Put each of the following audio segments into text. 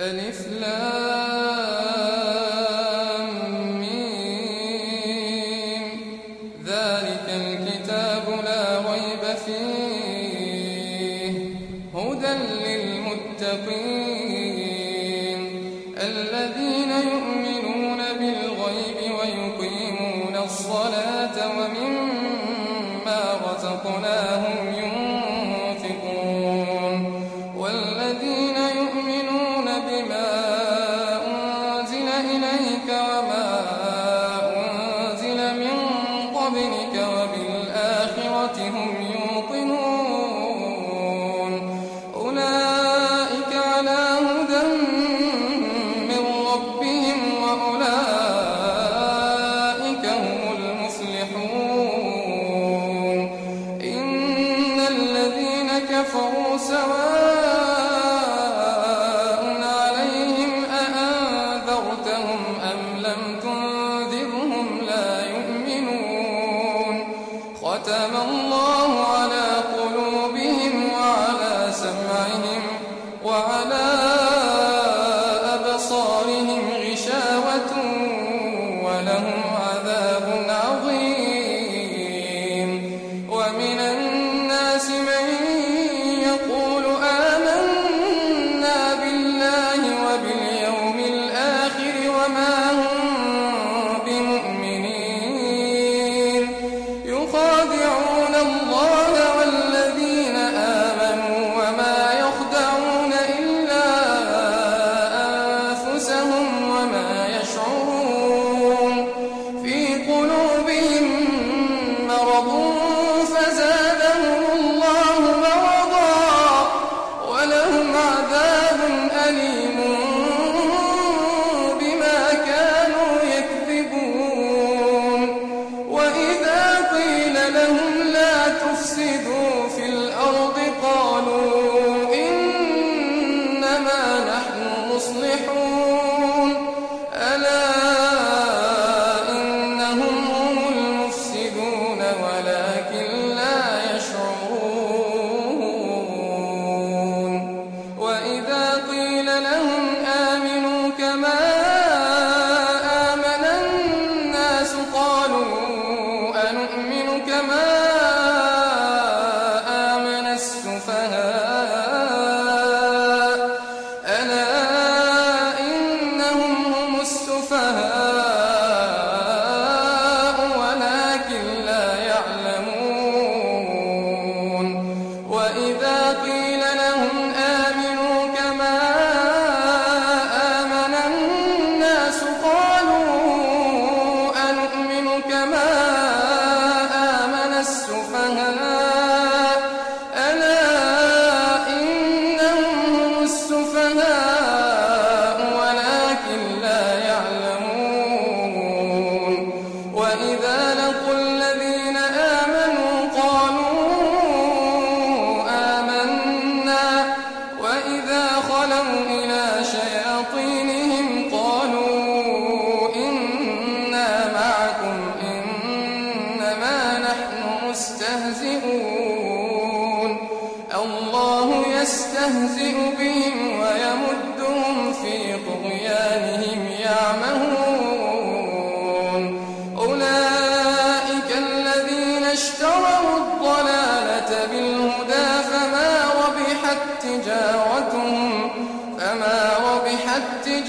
ألف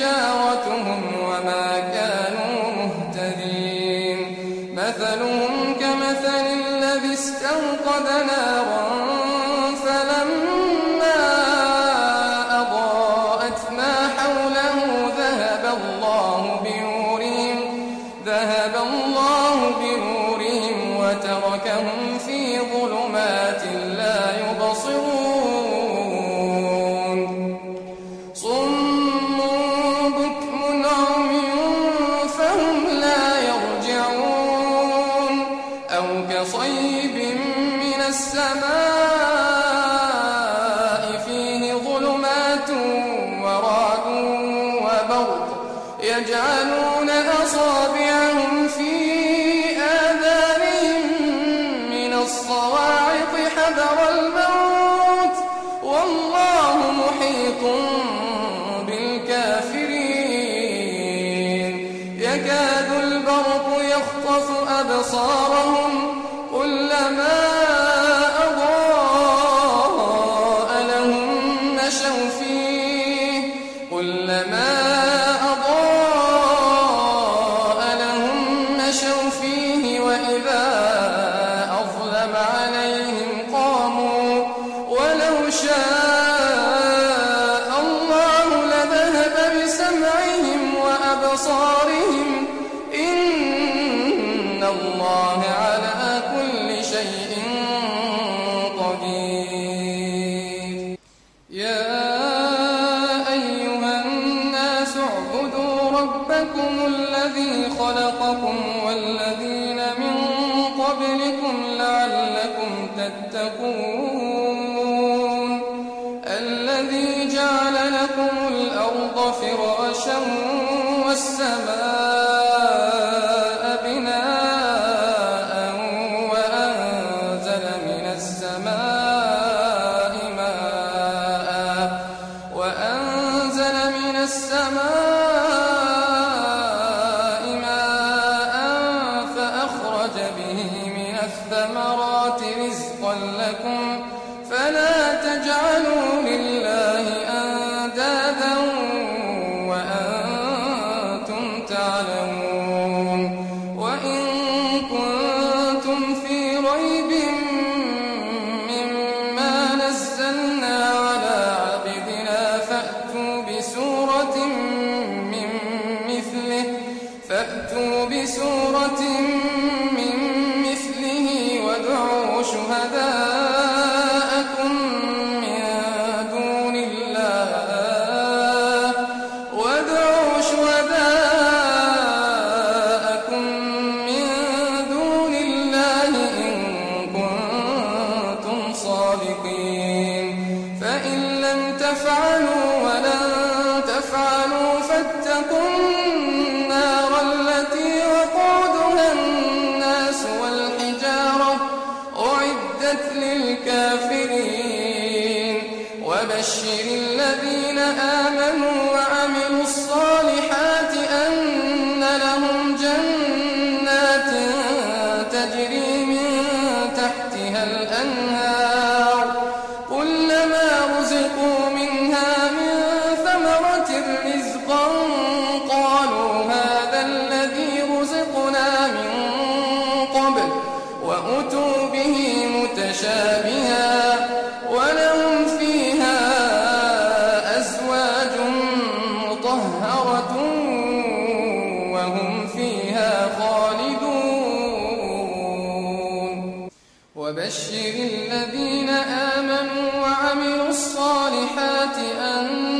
تجارتهم وما كانوا مهتدين. مثلهم كمثل الذي استوقد نارا وهم فيها خالدون. وبشر الذين آمنوا وعملوا الصالحات أن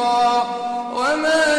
كثيرا وما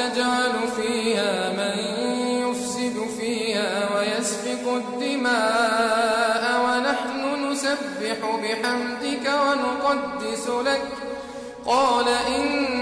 تجعل فيها من يفسد فيها ويسفك الدماء ونحن نسبح بحمدك ونقدس لك. قال إن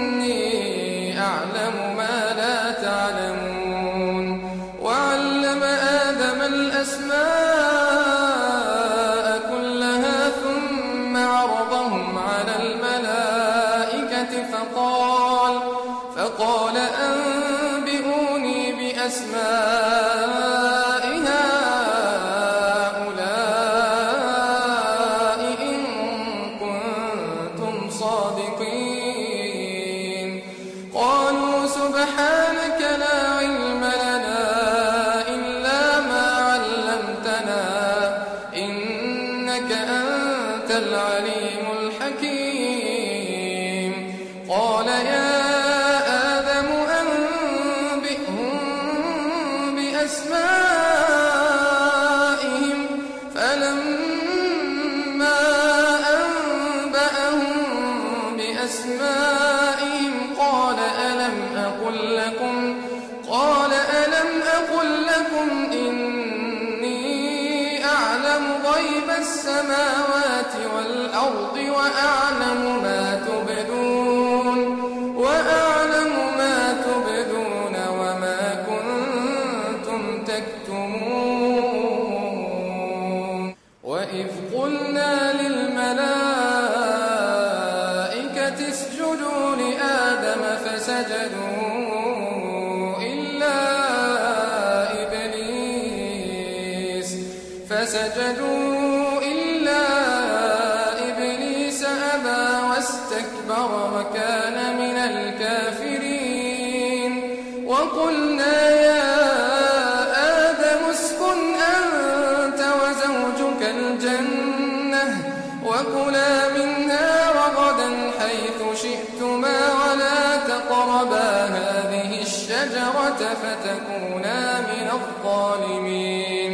تكونا من الظالمين.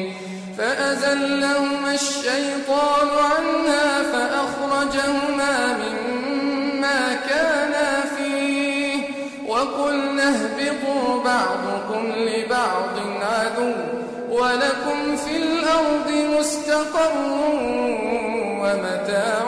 فأزلهما الشيطان عنها فأخرجهما مما كانا فيه. وقلنا اهبطوا بعضكم لبعض عدو ولكم في الأرض مستقر ومتاع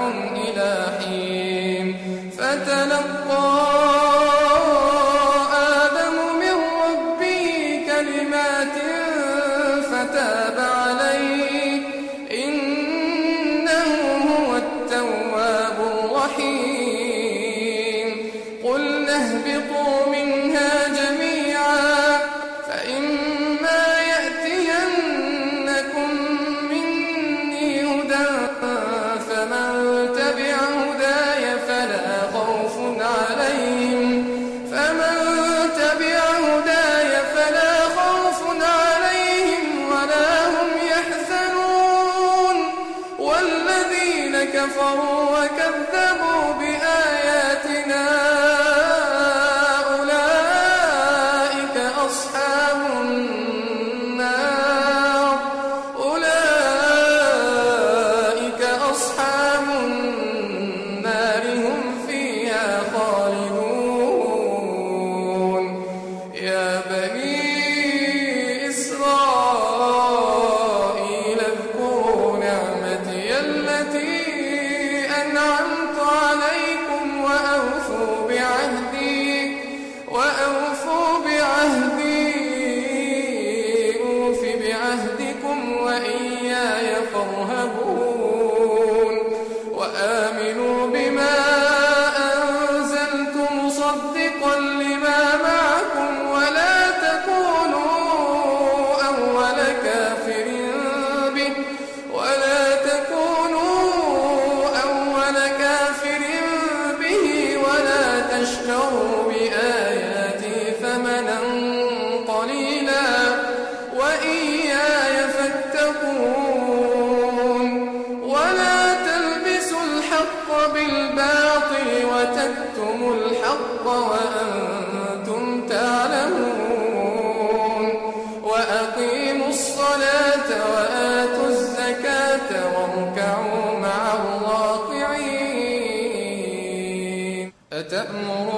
house.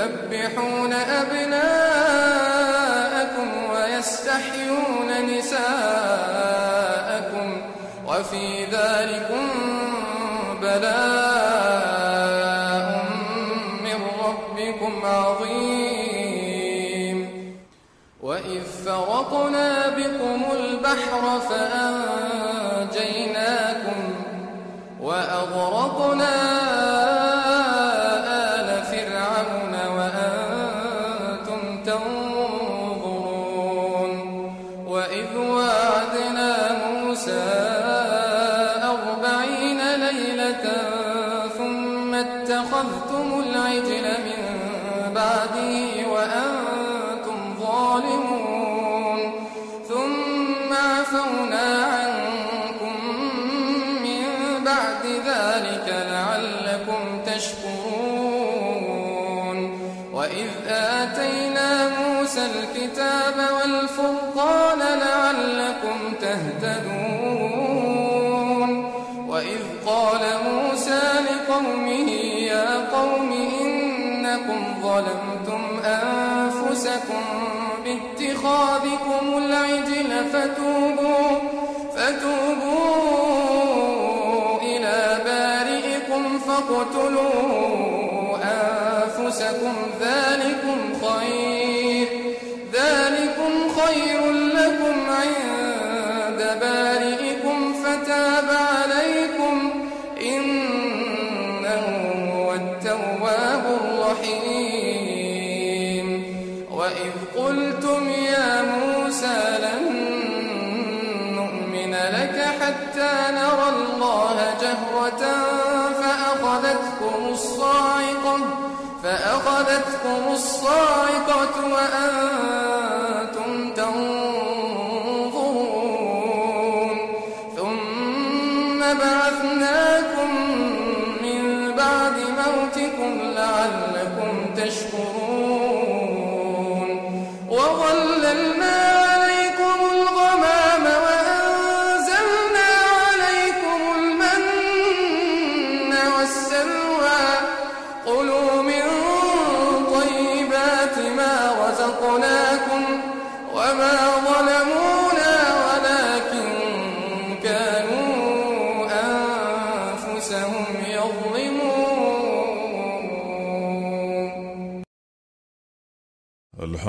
يذبحون أبناءكم ويستحيون نساءكم وفي ذلكم بلاء من ربكم عظيم. وإذ فرقنا بكم البحر فأنجيناكم وأغرقنا قوم إنكم ظلمتم أنفسكم باتخاذكم العجل فتوبوا, فتوبوا إلى بارئكم فاقتلوه. جهرة فأخذتكم الصاعقة, فأخذتكم الصاعقة وأنتم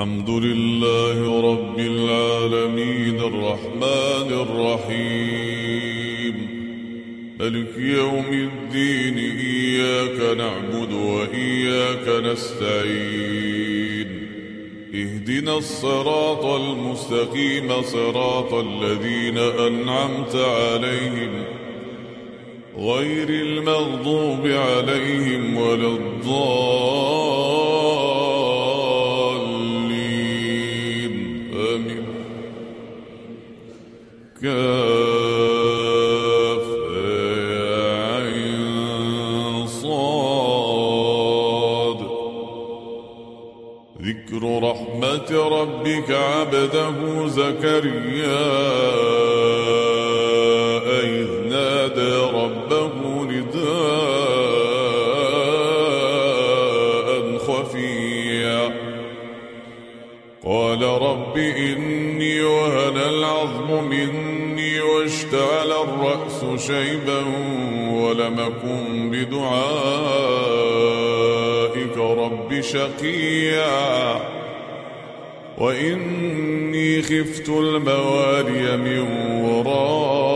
الحمد لله رب العالمين الرحمن الرحيم. ملك يوم الدين إياك نعبد وإياك نستعين. اهدنا الصراط المستقيم صراط الذين أنعمت عليهم غير المغضوب عليهم ولا الضالين. شيبا ولم أكن بدعائك رب شقيا. وإني خفت الموالي من ورائي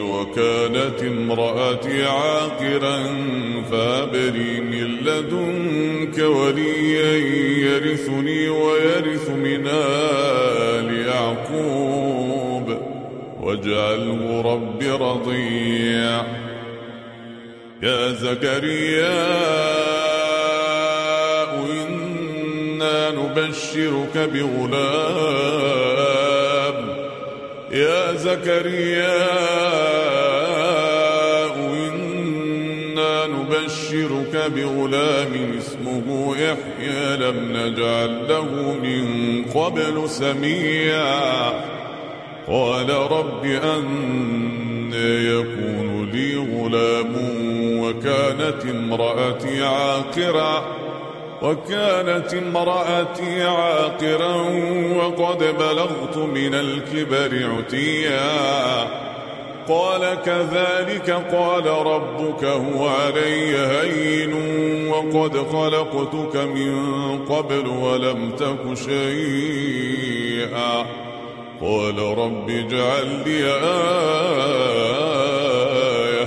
وكانت امرأتي عاقرا فأبري من لدنك وليا يرثني ويرث من آل يعقوب واجعله رب رضيع. يا زكريا إنا نبشرك بغلام. يا زكريا إنا نبشرك بغلام اسمه يحيى. لم نجعل له من قبل سميا قال رب أن يكون لي غلام وكانت امرأتي عاقرا وكانت امرأتي عاقرا وقد بلغت من الكبر عتيا قال كذلك قال ربك هو علي هين وقد خلقتك من قبل ولم تك شيئا قال رب اجعل لي آية.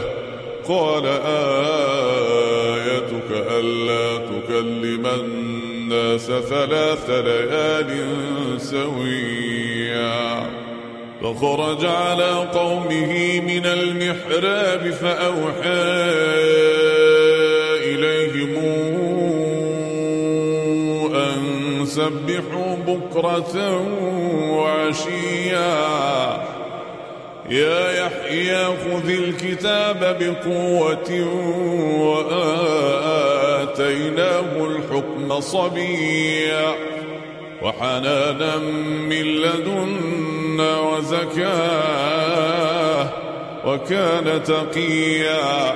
قال آيتك ألا تكلم الناس ثلاث ليال سويا. فخرج على قومه من المحراب فأوحى إليهم سبحوا بكرة وعشيا. يا يحيى خذ الكتاب بقوة وآتيناه الحكم صبيا. وحنانا من لدنا وزكاة وكان تقيا.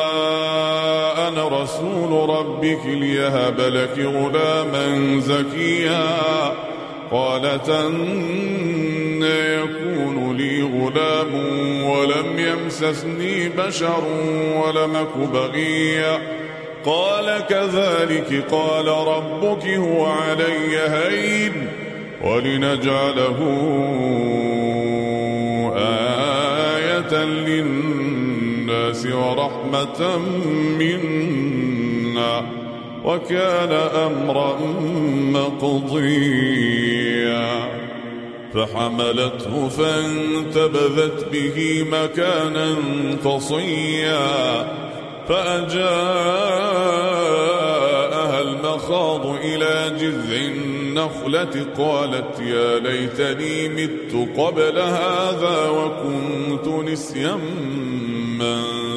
أنا رسول ربك ليهب لك غلاما زكيا. قالت أن يكون لي غلام ولم يمسسني بشر ولم أك بغيا. قال كذلك قال ربك هو علي هين ولنجعله آية للناس ورحمة منا وكان أمرا مقضيا. فحملته فانتبذت به مكانا قصيا. فأجاءها المخاض إلى جذع النخلة قالت يا ليتني مت قبل هذا وكنت نسيا منسيا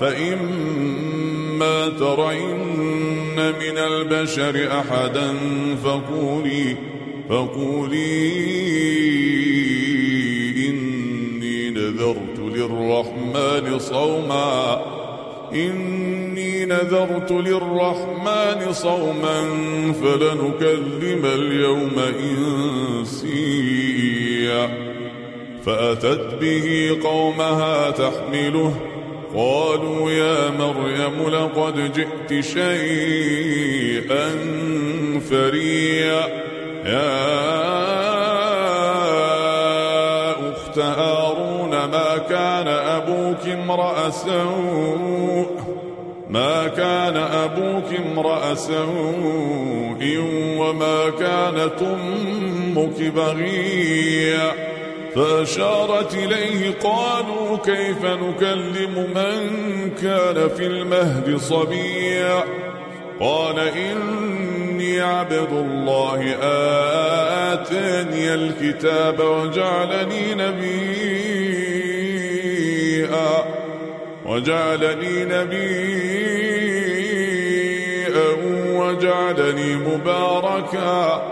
فإما ترين من البشر أحدا فقولي فقولي إني نذرت للرحمن صوما إني نذرت للرحمن صوما فلنكلم اليوم إنسيا. فأتت به قومها تحمله قالوا يا مريم لقد جئت شيئا فريا. يا أخت هارون ما كان أبوك امرأ سوء؟ ما كان أبوك امرأ سوء وما كانت أمك بغيا؟ فأشارت إليه قالوا كيف نكلم من كان في المهد صبيا قال إني عبد الله آتاني الكتاب وجعلني نبيا وجعلني نبيا وجعلني مباركا.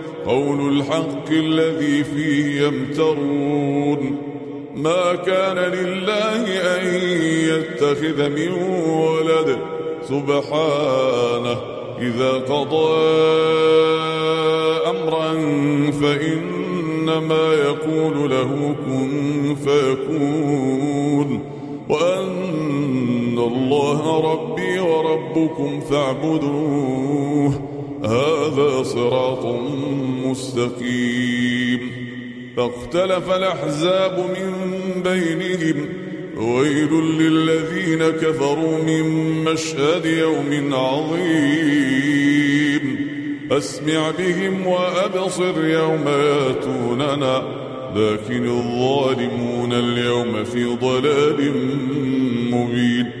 قول الحق الذي فيه يمترون. ما كان لله أن يتخذ من ولد. سبحانه إذا قضى أمرا فإنما يقول له كن فيكون. وأن الله ربي وربكم فاعبدوه. هذا صراط مستقيم فاختلف الأحزاب من بينهم. ويل للذين كفروا من مشهد يوم عظيم. أسمع بهم وأبصر يوم ياتوننا. لكن الظالمون اليوم في ضلال مبين.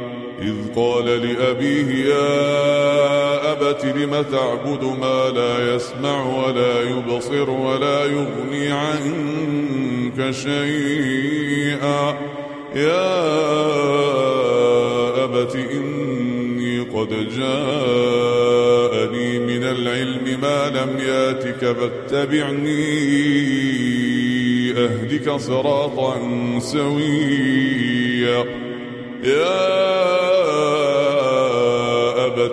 إذ قال لأبيه يا أبت لم تعبد ما لا يسمع ولا يبصر ولا يغني عنك شيئا. يا أبت إني قد جاءني من العلم ما لم ياتك فاتبعني أهدك صراطا سويا. يا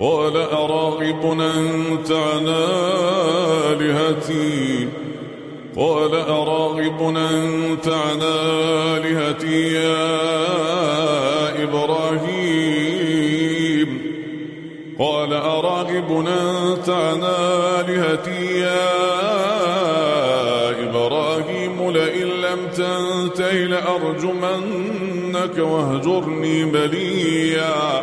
قال أراغب أنت عن آلهتي؟ قال أراغب أنت عن آلهتي يا إبراهيم؟ قال أراغب أنت عن آلهتي يا إبراهيم لئن لم تنته لأرجمنك واهجرني مليا.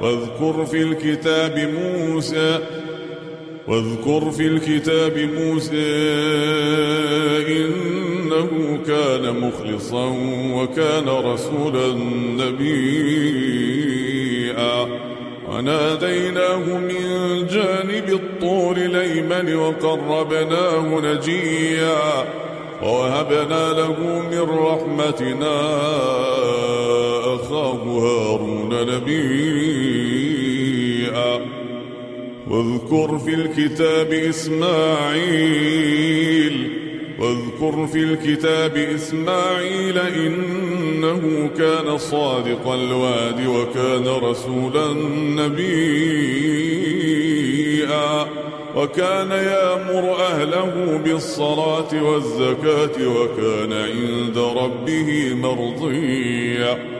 واذكر في الكتاب موسى واذكر في الكتاب موسى إنه كان مخلصا وكان رسولا نبيا. وناديناه من جانب الطور ليمن وقربناه نجيا. ووهبنا له من رحمتنا أخاه هارون نبيا واذكر في الكتاب إسماعيل واذكر في الكتاب إسماعيل إنه كان صادق الواد وكان رسولا نبيا وكان يأمر أهله بالصلاة والزكاة وكان عند ربه مرضيا.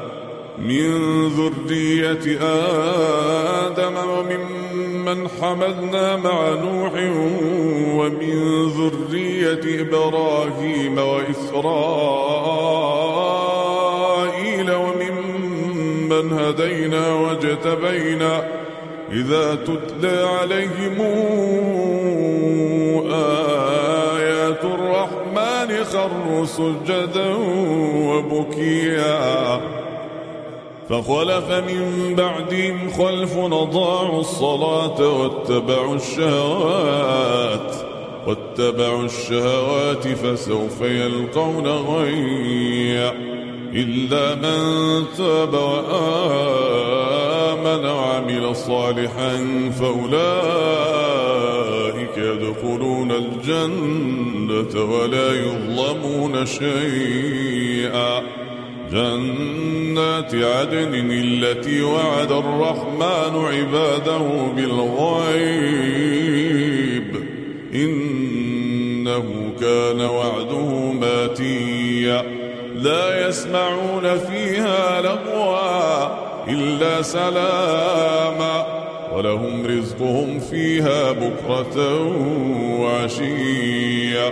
من ذرية آدم وممن حملنا مع نوح ومن ذرية إبراهيم وإسرائيل وممن هدينا واجتبينا إذا تتلى عليهم آيات الرحمن خروا سجدا وبكيا فخلف من بعدهم خلف أضاعوا الصلاة واتبعوا الشهوات واتبعوا الشهوات فسوف يلقون غيا. إلا من تاب وآمن وعمل صالحا فأولئك يدخلون الجنة ولا يظلمون شيئا. جنات عدن التي وعد الرحمن عباده بالغيب. إنه كان وعده ماتيا. لا يسمعون فيها لغوا إلا سلاما. ولهم رزقهم فيها بكرة وعشيا.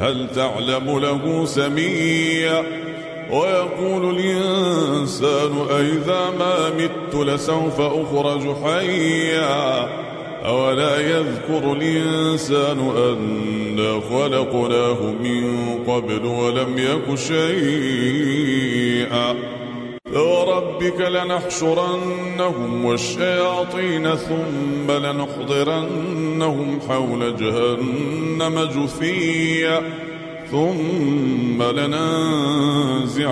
هل تعلم له سميا؟ ويقول الإنسان أئذا ما مت لسوف أخرج حيا. أولا يذكر الإنسان أنا خلقناه من قبل ولم يك شيئا. فوربك لنحشرنهم والشياطين ثم لنحضرنهم حول جهنم جثيا ثم لننزعن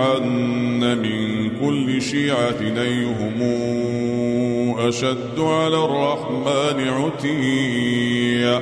من كل شيعة أيهم أشد على الرحمن عتيا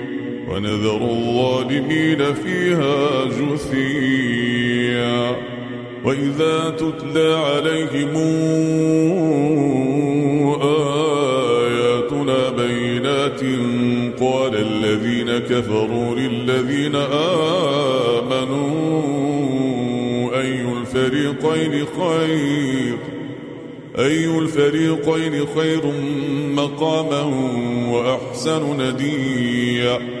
ونذر الظالمين فيها جثيا. وإذا تتلى عليهم آياتنا بينات قال الذين كفروا للذين آمنوا أي الفريقين خير؟ أي الفريقين خير مقاما وأحسن نديا؟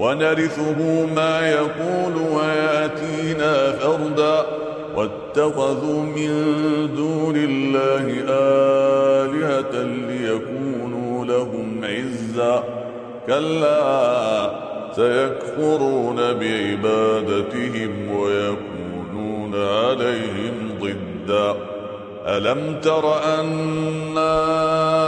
ونرثه ما يقول ويأتينا فردا. واتخذوا من دون الله آلهة ليكونوا لهم عزا. كلا سيكفرون بعبادتهم ويكونون عليهم ضدا. ألم تر أنا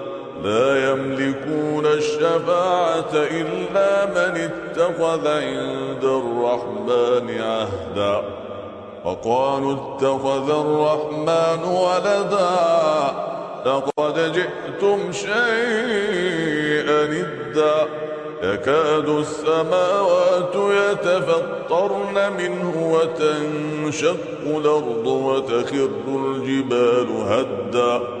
لا يملكون الشفاعة إلا من اتخذ عند الرحمن عهدا. وقالوا اتخذ الرحمن ولدا. لقد جئتم شيئا إدا يكاد السماوات يتفطرن منه وتنشق الأرض وتخر الجبال هدا.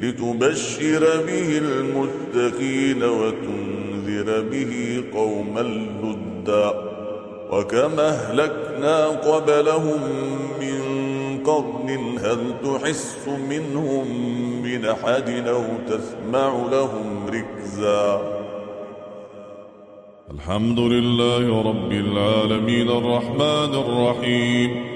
لتبشر به المتقين وتنذر به قوما لدا وكما أهلكنا قبلهم من قرن هل تحس منهم من أحد أو تسمع لهم ركزا الحمد لله رب العالمين الرحمن الرحيم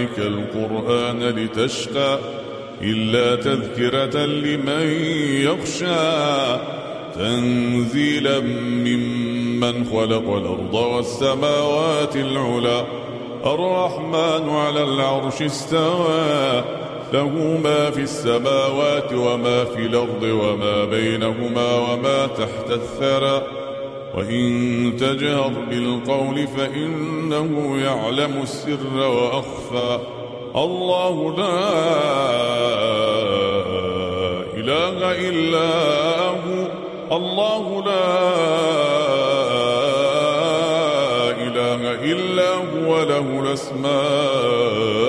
عليك القرآن لتشقى إلا تذكرة لمن يخشى. تنزيلا ممن خلق الأرض والسماوات العلى الرحمن على العرش استوى له ما في السماوات وما في الأرض وما بينهما وما تحت الثرى. وإن تجهر بالقول فإنه يعلم السر وأخفى. الله لا إله إلا هو. الله لا إله إلا هو له الأسماء.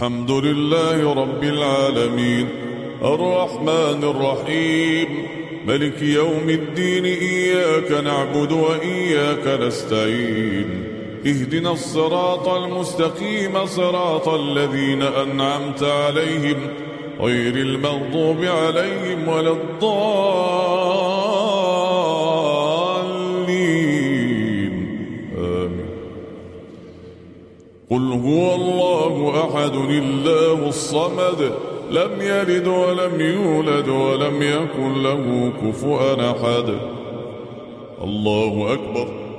الحمد لله رب العالمين. الرحمن الرحيم. ملك يوم الدين إياك نعبد وإياك نستعين. اهدنا الصراط المستقيم صراط الذين أنعمت عليهم غير المغضوب عليهم ولا الضالين. قل هو الله أحد الله الصمد لم يلد ولم يولد ولم يكن له كفؤا أحد. الله أكبر.